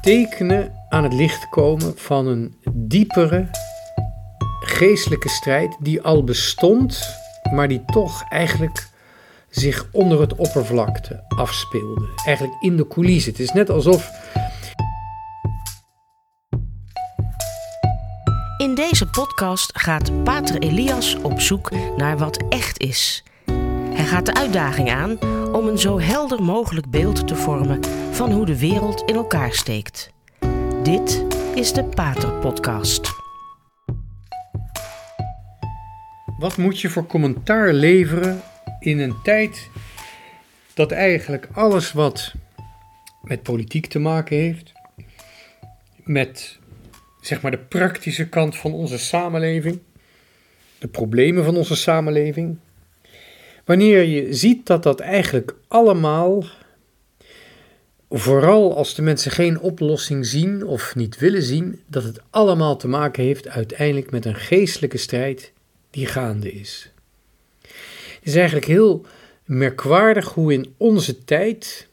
tekenen aan het licht komen van een diepere geestelijke strijd die al bestond, maar die toch eigenlijk zich onder het oppervlakte afspeelde. Eigenlijk in de coulissen. Het is net alsof. In deze podcast gaat Pater Elias op zoek naar wat echt is. Hij gaat de uitdaging aan om een zo helder mogelijk beeld te vormen van hoe de wereld in elkaar steekt. Dit is de Pater Podcast. Wat moet je voor commentaar leveren in een tijd dat eigenlijk alles wat met politiek te maken heeft, met zeg maar de praktische kant van onze samenleving, de problemen van onze samenleving, wanneer je ziet dat dat eigenlijk allemaal, vooral als de mensen geen oplossing zien of niet willen zien, dat het allemaal te maken heeft uiteindelijk met een geestelijke strijd die gaande is. Het is eigenlijk heel merkwaardig hoe in onze tijd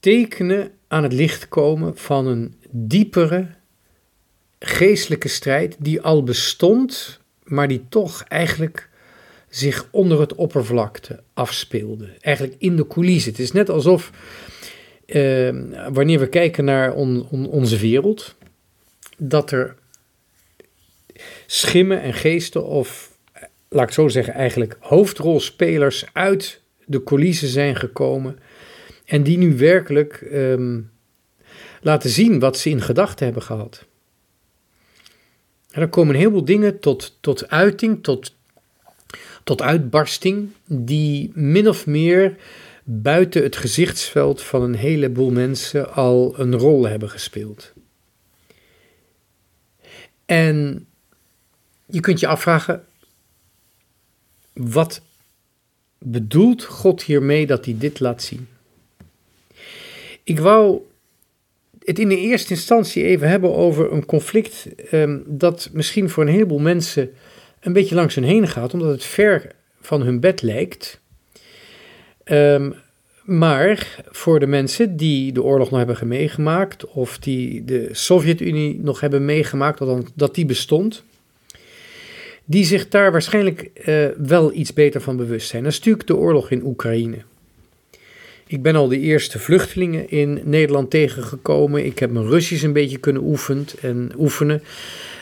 tekenen aan het licht komen van een diepere geestelijke strijd die al bestond, maar die toch eigenlijk zich onder het oppervlakte afspeelde. Eigenlijk in de coulissen. Het is net alsof uh, wanneer we kijken naar on, on, onze wereld, dat er schimmen en geesten, of laat ik zo zeggen, eigenlijk hoofdrolspelers uit de coulissen zijn gekomen. En die nu werkelijk um, laten zien wat ze in gedachten hebben gehad. En er komen een heleboel dingen tot, tot uiting, tot, tot uitbarsting, die min of meer buiten het gezichtsveld van een heleboel mensen al een rol hebben gespeeld. En je kunt je afvragen, wat bedoelt God hiermee dat hij dit laat zien? Ik wou het in de eerste instantie even hebben over een conflict um, dat misschien voor een heleboel mensen een beetje langs hun heen gaat, omdat het ver van hun bed lijkt. Um, maar voor de mensen die de oorlog nog hebben meegemaakt, of die de Sovjet-Unie nog hebben meegemaakt, dat, dat die bestond, die zich daar waarschijnlijk uh, wel iets beter van bewust zijn. Dat is natuurlijk de oorlog in Oekraïne. Ik ben al de eerste vluchtelingen in Nederland tegengekomen. Ik heb mijn Russisch een beetje kunnen oefenen.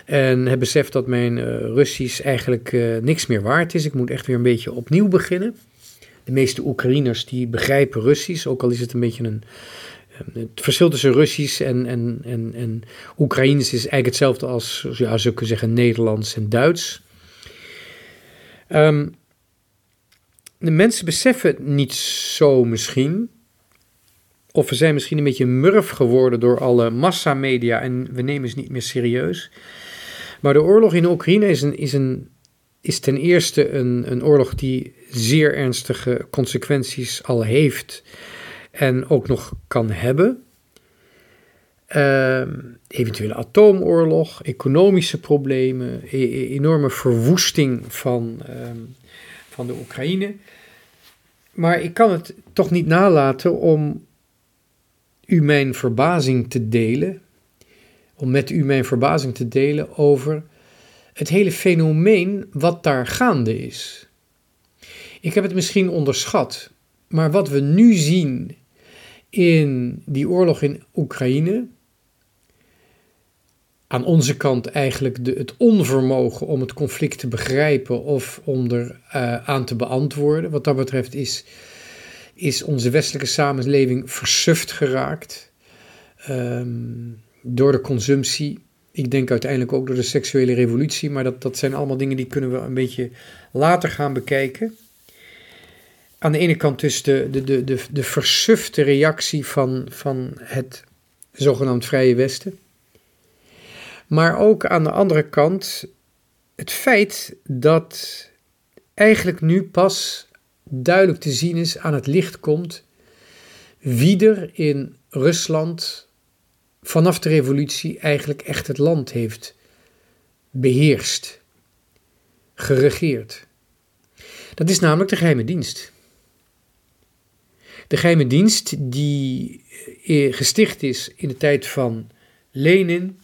En heb beseft dat mijn uh, Russisch eigenlijk uh, niks meer waard is. Ik moet echt weer een beetje opnieuw beginnen. De meeste Oekraïners die begrijpen Russisch, ook al is het een beetje een. Het verschil tussen Russisch en, en, en, en Oekraïens is eigenlijk hetzelfde als, ja, zou kunnen zeggen, Nederlands en Duits. Um, de mensen beseffen het niet zo misschien. Of we zijn misschien een beetje murf geworden door alle massamedia en we nemen ze niet meer serieus. Maar de oorlog in Oekraïne is, een, is, een, is ten eerste een, een oorlog die zeer ernstige consequenties al heeft en ook nog kan hebben. Uh, eventuele atoomoorlog, economische problemen, e enorme verwoesting van, uh, van de Oekraïne. Maar ik kan het toch niet nalaten om u mijn verbazing te delen, om met u mijn verbazing te delen over het hele fenomeen wat daar gaande is. Ik heb het misschien onderschat, maar wat we nu zien in die oorlog in Oekraïne, aan onze kant eigenlijk de, het onvermogen om het conflict te begrijpen of om er uh, aan te beantwoorden. Wat dat betreft is, is onze westelijke samenleving versuft geraakt um, door de consumptie. Ik denk uiteindelijk ook door de seksuele revolutie, maar dat, dat zijn allemaal dingen die kunnen we een beetje later gaan bekijken. Aan de ene kant dus de, de, de, de, de versufte reactie van, van het zogenaamd Vrije Westen. Maar ook aan de andere kant het feit dat eigenlijk nu pas duidelijk te zien is, aan het licht komt, wie er in Rusland vanaf de revolutie eigenlijk echt het land heeft beheerst, geregeerd. Dat is namelijk de geheime dienst. De geheime dienst die eh, gesticht is in de tijd van Lenin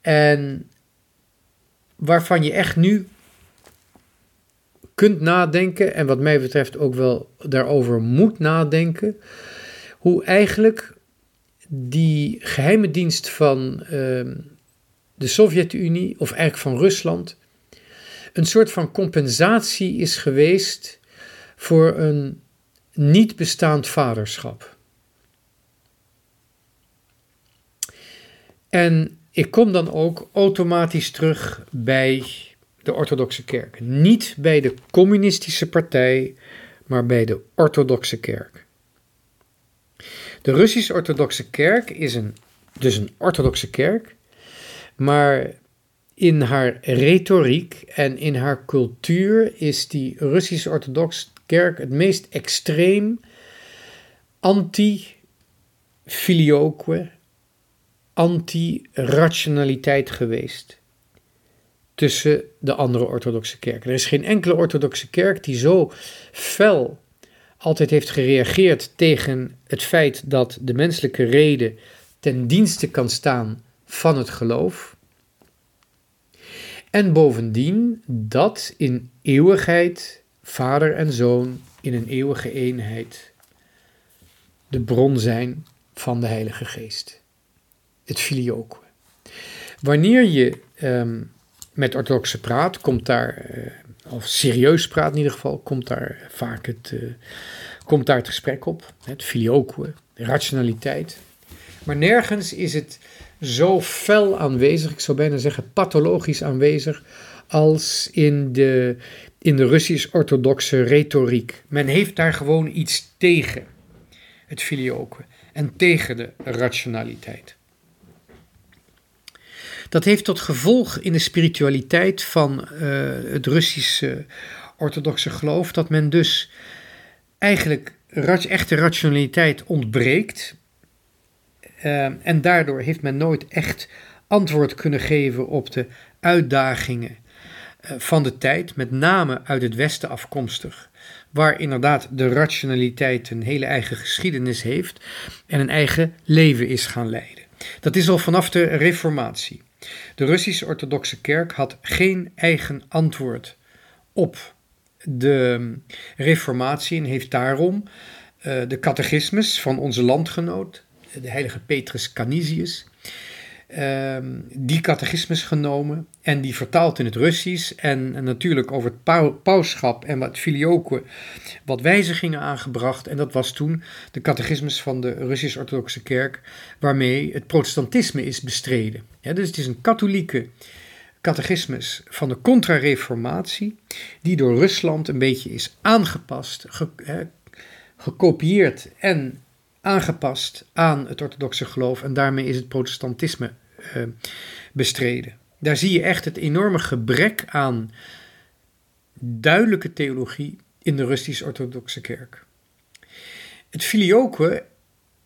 en waarvan je echt nu kunt nadenken en wat mij betreft ook wel daarover moet nadenken, hoe eigenlijk die geheime dienst van ehm, de Sovjet-Unie, of eigenlijk van Rusland, een soort van compensatie is geweest voor een niet bestaand vaderschap. En ik kom dan ook automatisch terug bij de orthodoxe kerk. Niet bij de communistische partij, maar bij de orthodoxe kerk. De Russisch-orthodoxe kerk is een, dus een orthodoxe kerk, maar in haar retoriek en in haar cultuur is die Russisch-orthodoxe kerk het meest extreem anti-filioque, anti-rationaliteit geweest tussen de andere orthodoxe kerken. Er is geen enkele orthodoxe kerk die zo fel altijd heeft gereageerd tegen het feit dat de menselijke reden ten dienste kan staan van het geloof. En bovendien dat in eeuwigheid vader en zoon in een eeuwige eenheid de bron zijn van de Heilige Geest. Het filioque. Wanneer je ehm, met orthodoxe praat, komt daar, uh, of serieus praat in ieder geval, komt daar vaak het, uh, komt daar het gesprek op. Het filioque, rationaliteit. Maar nergens is het zo fel aanwezig, ik zou bijna zeggen pathologisch aanwezig, als in de, in de Russisch-orthodoxe retoriek. Men heeft daar gewoon iets tegen, het filioque, en tegen de rationaliteit. Dat heeft tot gevolg in de spiritualiteit van uh, het Russische orthodoxe geloof dat men dus eigenlijk echte rationaliteit ontbreekt. Uh, en daardoor heeft men nooit echt antwoord kunnen geven op de uitdagingen uh, van de tijd, met name uit het Westen afkomstig, waar inderdaad de rationaliteit een hele eigen geschiedenis heeft en een eigen leven is gaan leiden. Dat is al vanaf de Reformatie. De Russisch-Orthodoxe Kerk had geen eigen antwoord op de Reformatie en heeft daarom uh, de catechismus van onze landgenoot, de heilige Petrus Canisius, die catechismus genomen en die vertaald in het Russisch en, natuurlijk over het pau pauschap en wat filioque wat wijzigingen aangebracht. En dat was toen de catechismus van de Russisch-Orthodoxe Kerk, waarmee het protestantisme is bestreden. Ja, dus het is een katholieke catechismus van de contra-reformatie, die door Rusland een beetje is aangepast, ge, gekopieerd en aangepast aan het orthodoxe geloof en daarmee is het protestantisme uh, bestreden. Daar zie je echt het enorme gebrek aan duidelijke theologie in de Russisch-orthodoxe kerk. Het filioque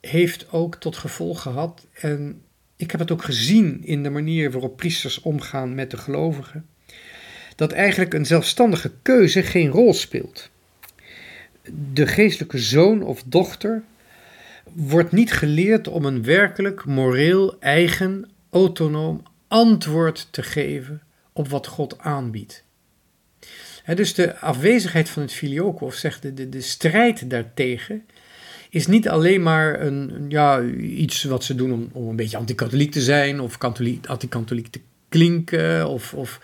heeft ook tot gevolg gehad, en ik heb het ook gezien in de manier waarop priesters omgaan met de gelovigen, dat eigenlijk een zelfstandige keuze geen rol speelt. De geestelijke zoon of dochter wordt niet geleerd om een werkelijk moreel, eigen, autonoom antwoord te geven op wat God aanbiedt. dus de afwezigheid van het filioque, of zeg de, de, de strijd daartegen, is niet alleen maar een, ja, iets wat ze doen om, om een beetje anti-katholiek te zijn, of anti-katholiek te klinken, of, of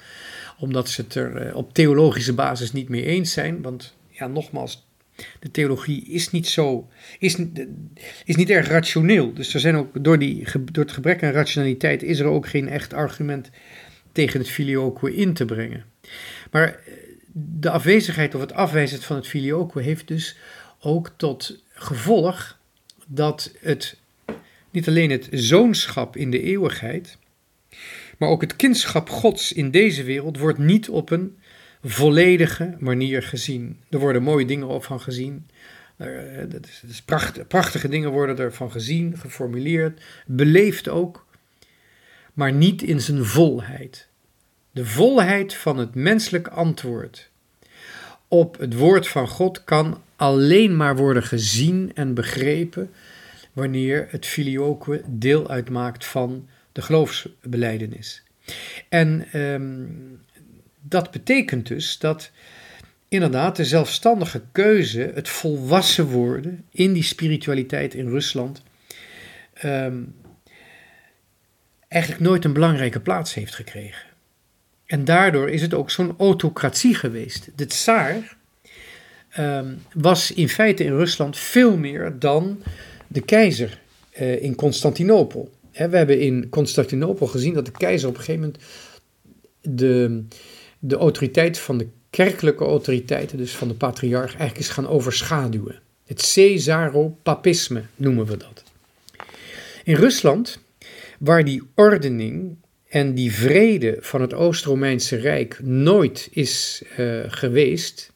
omdat ze het er eh, op theologische basis niet mee eens zijn. Want ja, nogmaals, de theologie is niet zo, is, is niet erg rationeel. Dus er zijn ook, door, die, door het gebrek aan rationaliteit is er ook geen echt argument tegen het filioque in te brengen. Maar eh, de afwezigheid of het afwijzen van het filioque heeft dus ook tot gevolg dat het niet alleen het zoonschap in de eeuwigheid, maar ook het kindschap Gods in deze wereld wordt niet op een volledige manier gezien. Er worden mooie dingen op van gezien. Eh, dat is, is pracht, prachtige dingen worden ervan gezien, geformuleerd, beleefd ook, maar niet in zijn volheid. De volheid van het menselijk antwoord op het woord van God kan alleen maar worden gezien en begrepen wanneer het filioque deel uitmaakt van de geloofsbeleidenis. En ehm, dat betekent dus dat inderdaad de zelfstandige keuze, het volwassen worden in die spiritualiteit in Rusland, ehm, eigenlijk nooit een belangrijke plaats heeft gekregen. En daardoor is het ook zo'n autocratie geweest. De tsaar ehm, was in feite in Rusland veel meer dan de keizer uh, in Constantinopel. we hebben in Constantinopel gezien dat de keizer op een gegeven moment de, de autoriteit van de kerkelijke autoriteiten, dus van de patriarch, eigenlijk is gaan overschaduwen. Het Caesaropapisme noemen we dat. In Rusland, waar die ordening en die vrede van het Oost-Romeinse Rijk nooit is uh, geweest,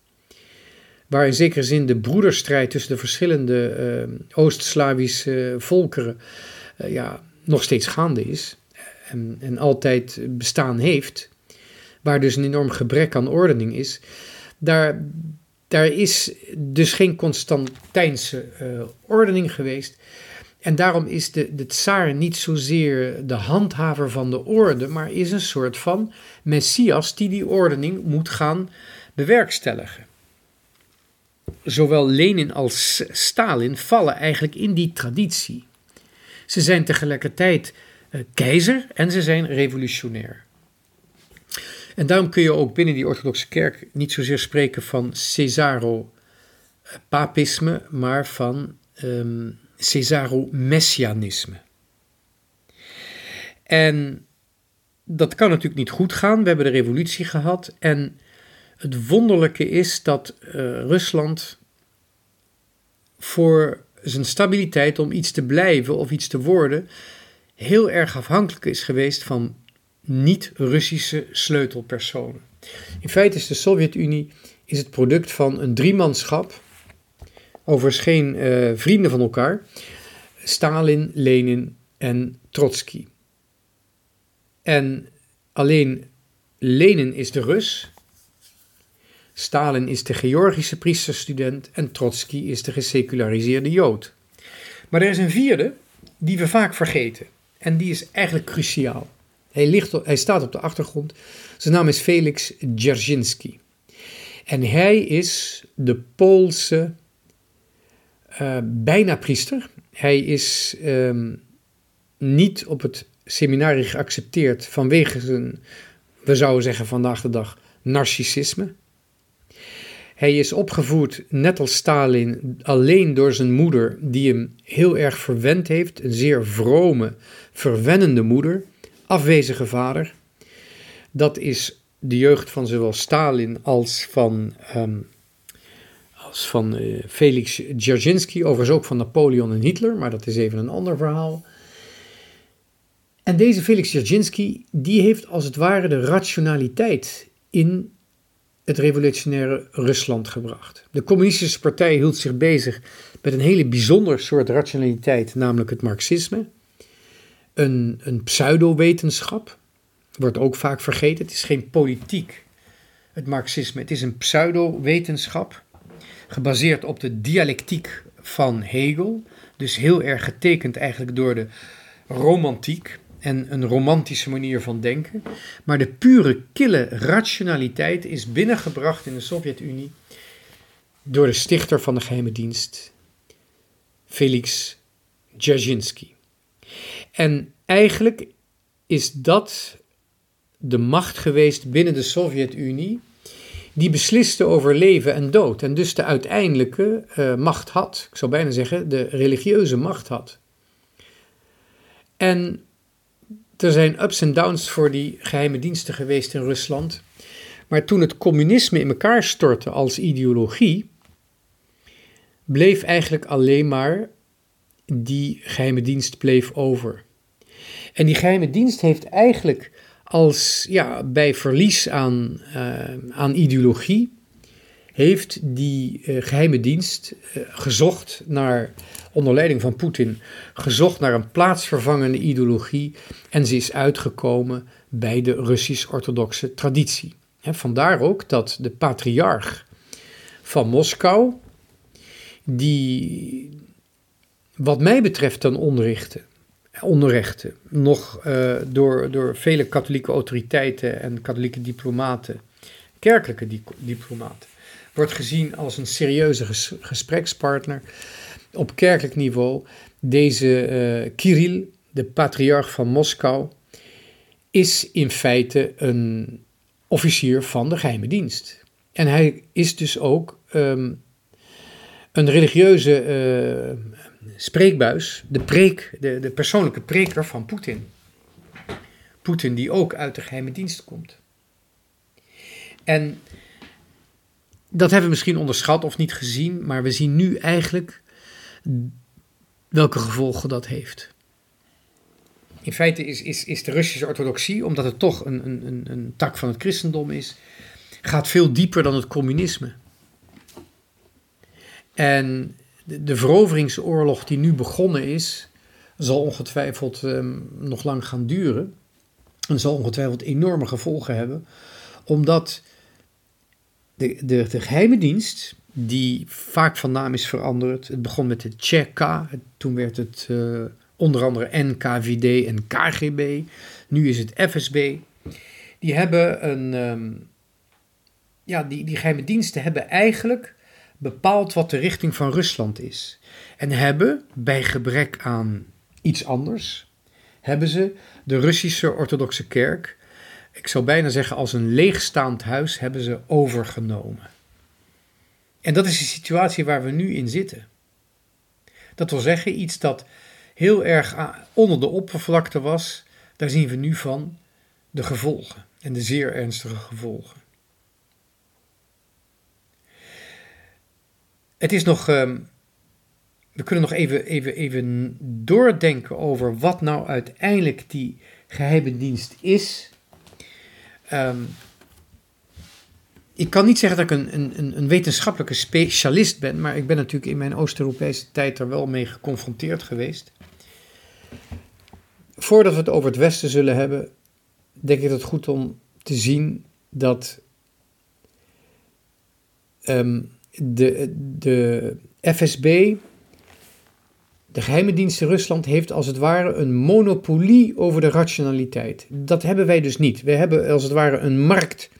waar in zekere zin de broederstrijd tussen de verschillende uh, Oost-Slavische volkeren uh, ja, nog steeds gaande is en, en altijd bestaan heeft, waar dus een enorm gebrek aan ordening is, daar, daar is dus geen Constantijnse uh, ordening geweest. En daarom is de, de tsaar niet zozeer de handhaver van de orde, maar is een soort van messias die die ordening moet gaan bewerkstelligen. Zowel Lenin als Stalin vallen eigenlijk in die traditie. Ze zijn tegelijkertijd uh, keizer en ze zijn revolutionair. En daarom kun je ook binnen die orthodoxe kerk niet zozeer spreken van Cesaro-papisme, maar van um, Cesaro-messianisme. En dat kan natuurlijk niet goed gaan. We hebben de revolutie gehad. En het wonderlijke is dat uh, Rusland voor zijn stabiliteit om iets te blijven of iets te worden heel erg afhankelijk is geweest van niet-Russische sleutelpersonen. In feite is de Sovjet-Unie is het product van een driemanschap, overigens geen uh, vrienden van elkaar, Stalin, Lenin en Trotsky. En alleen Lenin is de Rus, Stalin is de Georgische priesterstudent en Trotsky is de geseculariseerde Jood. Maar er is een vierde die we vaak vergeten en die is eigenlijk cruciaal. Hij, ligt, hij staat op de achtergrond. Zijn naam is Felix Dzerzhinsky. En hij is de Poolse uh, bijna priester. Hij is um, niet op het seminarie geaccepteerd vanwege zijn, we zouden zeggen vandaag de dag, narcissisme. Hij is opgevoed, net als Stalin, alleen door zijn moeder, die hem heel erg verwend heeft. Een zeer vrome, verwennende moeder afwezige vader. Dat is de jeugd van zowel Stalin als van, um, als van uh, Felix Dzerzhinsky, overigens ook van Napoleon en Hitler, maar dat is even een ander verhaal. En deze Felix Dzerzhinsky, die heeft als het ware de rationaliteit in het revolutionaire Rusland gebracht. De communistische partij hield zich bezig met een hele bijzonder soort rationaliteit, namelijk het marxisme een, een pseudowetenschap. Wordt ook vaak vergeten. Het is geen politiek, het marxisme. Het is een pseudowetenschap. Gebaseerd op de dialectiek van Hegel. Dus heel erg getekend eigenlijk door de romantiek en een romantische manier van denken. Maar de pure, kille rationaliteit is binnengebracht in de Sovjet-Unie door de stichter van de geheime dienst, Felix Dzerzhinsky. En eigenlijk is dat de macht geweest binnen de Sovjet-Unie die besliste over leven en dood en dus de uiteindelijke uh, macht had. Ik zou bijna zeggen de religieuze macht had. En er zijn ups en downs voor die geheime diensten geweest in Rusland. Maar toen het communisme in elkaar stortte als ideologie, bleef eigenlijk alleen maar die geheime dienst bleef over. En die geheime dienst heeft eigenlijk als ja, bij verlies aan, uh, aan ideologie, heeft die uh, geheime dienst uh, gezocht naar, onder leiding van Poetin, gezocht naar een plaatsvervangende ideologie en ze is uitgekomen bij de Russisch-orthodoxe traditie. Vandaar ook dat de patriarch van Moskou, die, wat mij betreft, dan onrechten, onrechten nog uh, door, door vele katholieke autoriteiten en katholieke diplomaten, kerkelijke diplomaten, wordt gezien als een serieuze gesprekspartner op kerkelijk niveau. Deze uh, Kirill, de patriarch van Moskou, is in feite een officier van de geheime dienst. En hij is dus ook um, een religieuze uh, spreekbuis, de, preek, de, de persoonlijke preker van Poetin. Poetin die ook uit de geheime dienst komt. En dat hebben we misschien onderschat of niet gezien, maar we zien nu eigenlijk welke gevolgen dat heeft. In feite is, is, is de Russische orthodoxie, omdat het toch een, een, een tak van het christendom is, gaat veel dieper dan het communisme. En de, veroveringsoorlog die nu begonnen is, zal ongetwijfeld um, nog lang gaan duren. En zal ongetwijfeld enorme gevolgen hebben, omdat de, de, geheime dienst, die vaak van naam is veranderd, het begon met de Cheka, toen werd het uh, onder andere NKVD en KGB, nu is het FSB. Die hebben een, um, ja, die, die geheime diensten hebben eigenlijk bepaald wat de richting van Rusland is. En hebben, bij gebrek aan iets anders, hebben ze de Russische orthodoxe kerk, ik zou bijna zeggen als een leegstaand huis, hebben ze overgenomen. En dat is de situatie waar we nu in zitten. Dat wil zeggen, iets dat heel erg onder de oppervlakte was, daar zien we nu van de gevolgen en de zeer ernstige gevolgen. Het is nog. Ehm, we kunnen nog even, even, even doordenken over wat nou uiteindelijk die geheime dienst is. Ehm, ik kan niet zeggen dat ik een, een, een wetenschappelijke specialist ben, maar ik ben natuurlijk in mijn Oost-Europese tijd er wel mee geconfronteerd geweest. Voordat we het over het Westen zullen hebben, denk ik het goed om te zien dat um, de, de FSB, de geheime dienst in Rusland, heeft als het ware een monopolie over de rationaliteit. Dat hebben wij dus niet. We hebben als het ware een markt,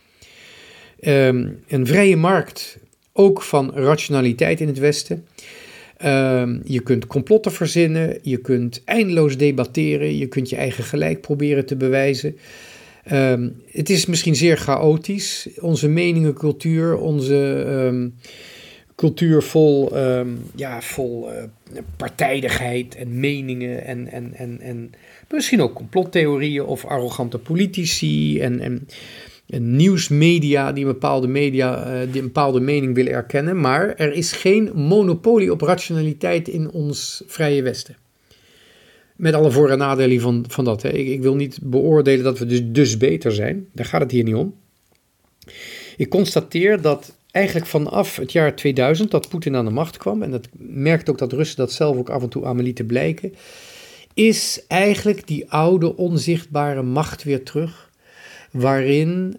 ehm, een vrije markt, ook van rationaliteit in het Westen. Ehm, je kunt complotten verzinnen, je kunt eindeloos debatteren, je kunt je eigen gelijk proberen te bewijzen. Ehm, het is misschien zeer chaotisch, onze meningencultuur, onze um, cultuur vol, ja, vol uh, partijdigheid en meningen en, en, en, en misschien ook complottheorieën of arrogante politici en, en, nieuwsmedia die een bepaalde, media, uh, die een bepaalde mening willen erkennen. Maar er is geen monopolie op rationaliteit in ons vrije Westen. Met alle voor- en nadelen van, van dat. Hè. Ik, wil niet beoordelen dat we dus, dus beter zijn. Daar gaat het hier niet om. Ik constateer dat eigenlijk vanaf het jaar 2000 dat Poetin aan de macht kwam, en dat merkt ook dat Russen dat zelf ook af en toe aan me lieten blijken, is eigenlijk die oude onzichtbare macht weer terug, waarin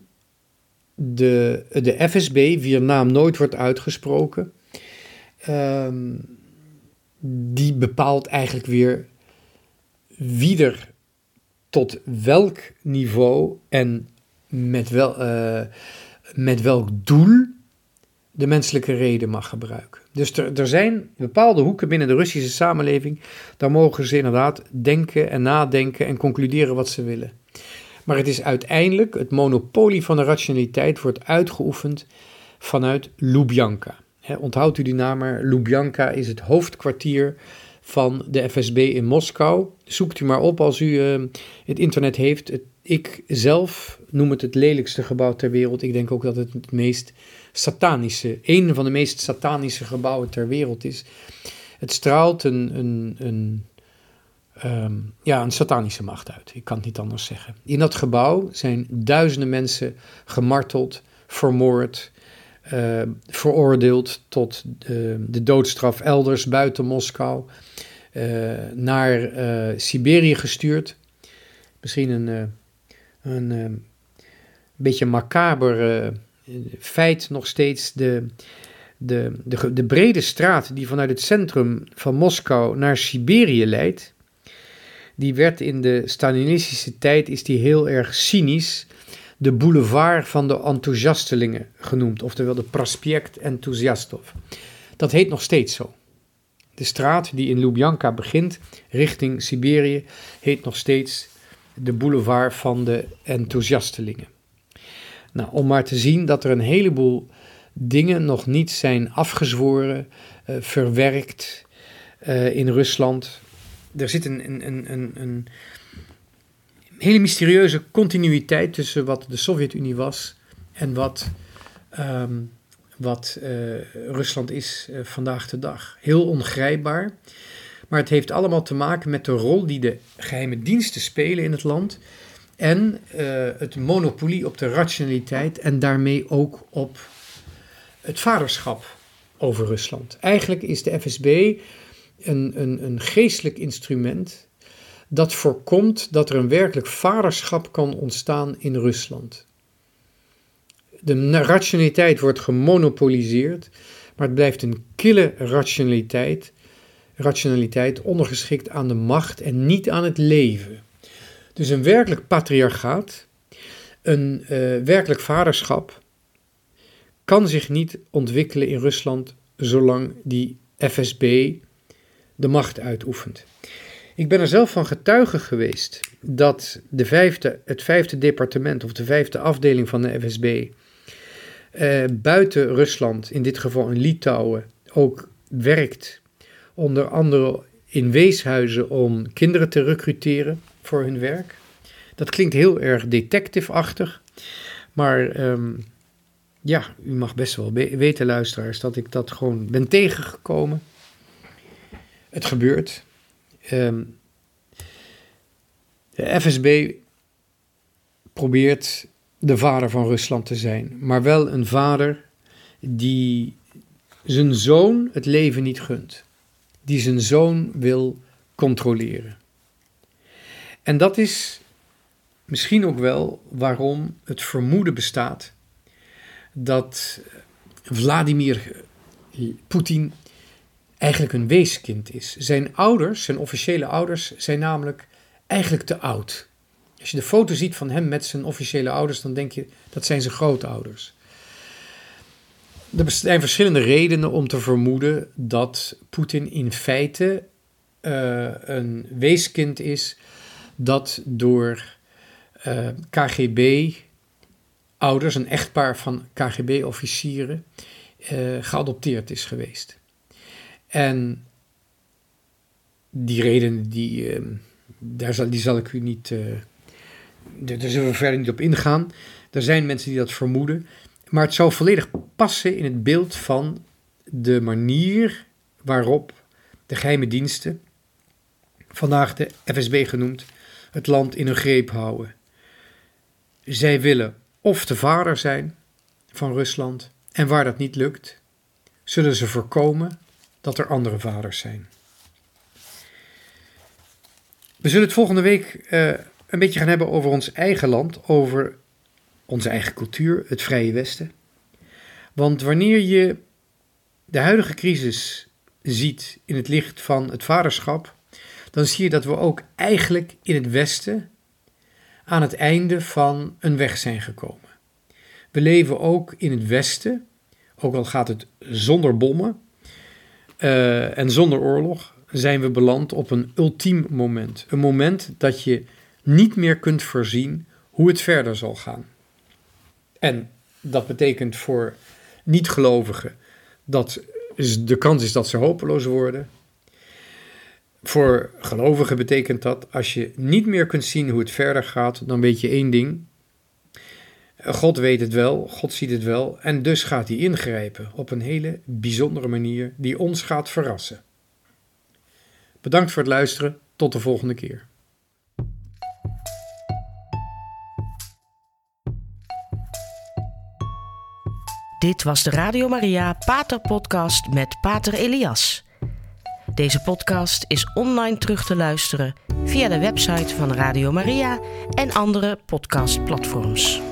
de, de FSB, wier naam nooit wordt uitgesproken, um, die bepaalt eigenlijk weer wie er tot welk niveau en met, wel, uh, met welk doel de menselijke reden mag gebruiken. Dus er, er zijn bepaalde hoeken binnen de Russische samenleving, daar mogen ze inderdaad denken en nadenken en concluderen wat ze willen. Maar het is uiteindelijk, het monopolie van de rationaliteit wordt uitgeoefend vanuit Lubjanka. onthoudt u die naam maar, Lubjanka is het hoofdkwartier van de FSB in Moskou. Zoekt u maar op als u uh, het internet heeft. Ik zelf noem het het lelijkste gebouw ter wereld. Ik denk ook dat het het meest satanische, een van de meest satanische gebouwen ter wereld is. Het straalt een, een, een, um, ja, een satanische macht uit. Ik kan het niet anders zeggen. In dat gebouw zijn duizenden mensen gemarteld, vermoord, uh, veroordeeld tot de, de, doodstraf elders buiten Moskou, uh, naar Siberië gestuurd. Misschien een, een beetje macaber feit nog steeds. De, de, de, de brede straat die vanuit het centrum van Moskou naar Siberië leidt, die werd in de Stalinistische tijd is die heel erg cynisch de boulevard van de enthousiastelingen genoemd, oftewel de Prospect Enthousiastov. Dat heet nog steeds zo. De straat die in Lubjanka begint, richting Siberië, heet nog steeds de boulevard van de enthousiastelingen. Nou, om maar te zien dat er een heleboel dingen nog niet zijn afgezworen, uh, verwerkt uh, in Rusland. Er zit een, een, een, een, hele mysterieuze continuïteit tussen wat de Sovjet-Unie was en wat, um, wat uh, Rusland is vandaag de dag. Heel ongrijpbaar. Maar het heeft allemaal te maken met de rol die de geheime diensten spelen in het land. En uh, het monopolie op de rationaliteit en daarmee ook op het vaderschap over Rusland. Eigenlijk is de FSB een, een, een geestelijk instrument dat voorkomt dat er een werkelijk vaderschap kan ontstaan in Rusland. De rationaliteit wordt gemonopoliseerd, maar het blijft een kille rationaliteit, rationaliteit ondergeschikt aan de macht en niet aan het leven. Dus een werkelijk patriarchaat, een uh, werkelijk vaderschap, kan zich niet ontwikkelen in Rusland zolang die FSB de macht uitoefent. Ik ben er zelf van getuige geweest dat de vijfde, het vijfde departement of de vijfde afdeling van de FSB eh, buiten Rusland, in dit geval in Litouwen, ook werkt. Onder andere in weeshuizen om kinderen te recruteren voor hun werk. Dat klinkt heel erg detective-achtig, maar um, ja, u mag best wel weten, luisteraars, dat ik dat gewoon ben tegengekomen. Het gebeurt. Um, de FSB probeert de vader van Rusland te zijn, maar wel een vader die zijn zoon het leven niet gunt, die zijn zoon wil controleren. En dat is misschien ook wel waarom het vermoeden bestaat dat Vladimir Poetin eigenlijk een weeskind is. Zijn ouders, zijn officiële ouders, zijn namelijk eigenlijk te oud. Als je de foto ziet van hem met zijn officiële ouders, dan denk je dat zijn zijn grootouders. Er zijn verschillende redenen om te vermoeden dat Poetin in feite uh, een weeskind is dat door uh, KGB ouders, een echtpaar van KGB-officieren, uh, geadopteerd is geweest. En die reden, die, uh, daar zal, die zal ik u niet, uh, daar zullen we verder niet op ingaan. Er zijn mensen die dat vermoeden. Maar het zou volledig passen in het beeld van de manier waarop de geheime diensten, vandaag de FSB genoemd, het land in hun greep houden. Zij willen of de vader zijn van Rusland. En waar dat niet lukt, zullen ze voorkomen dat er andere vaders zijn. We zullen het volgende week uh, een beetje gaan hebben over ons eigen land, over onze eigen cultuur, het Vrije Westen. Want wanneer je de huidige crisis ziet in het licht van het vaderschap, dan zie je dat we ook eigenlijk in het Westen aan het einde van een weg zijn gekomen. We leven ook in het Westen, ook al gaat het zonder bommen uh, en zonder oorlog, zijn we beland op een ultiem moment. Een moment dat je niet meer kunt voorzien hoe het verder zal gaan. En dat betekent voor niet-gelovigen dat de kans is dat ze hopeloos worden. Voor gelovigen betekent dat als je niet meer kunt zien hoe het verder gaat, dan weet je één ding. God weet het wel, God ziet het wel en dus gaat hij ingrijpen op een hele bijzondere manier die ons gaat verrassen. Bedankt voor het luisteren, tot de volgende keer. Dit was de Radio Maria Pater Podcast met Pater Elias. Deze podcast is online terug te luisteren via de website van Radio Maria en andere podcastplatforms.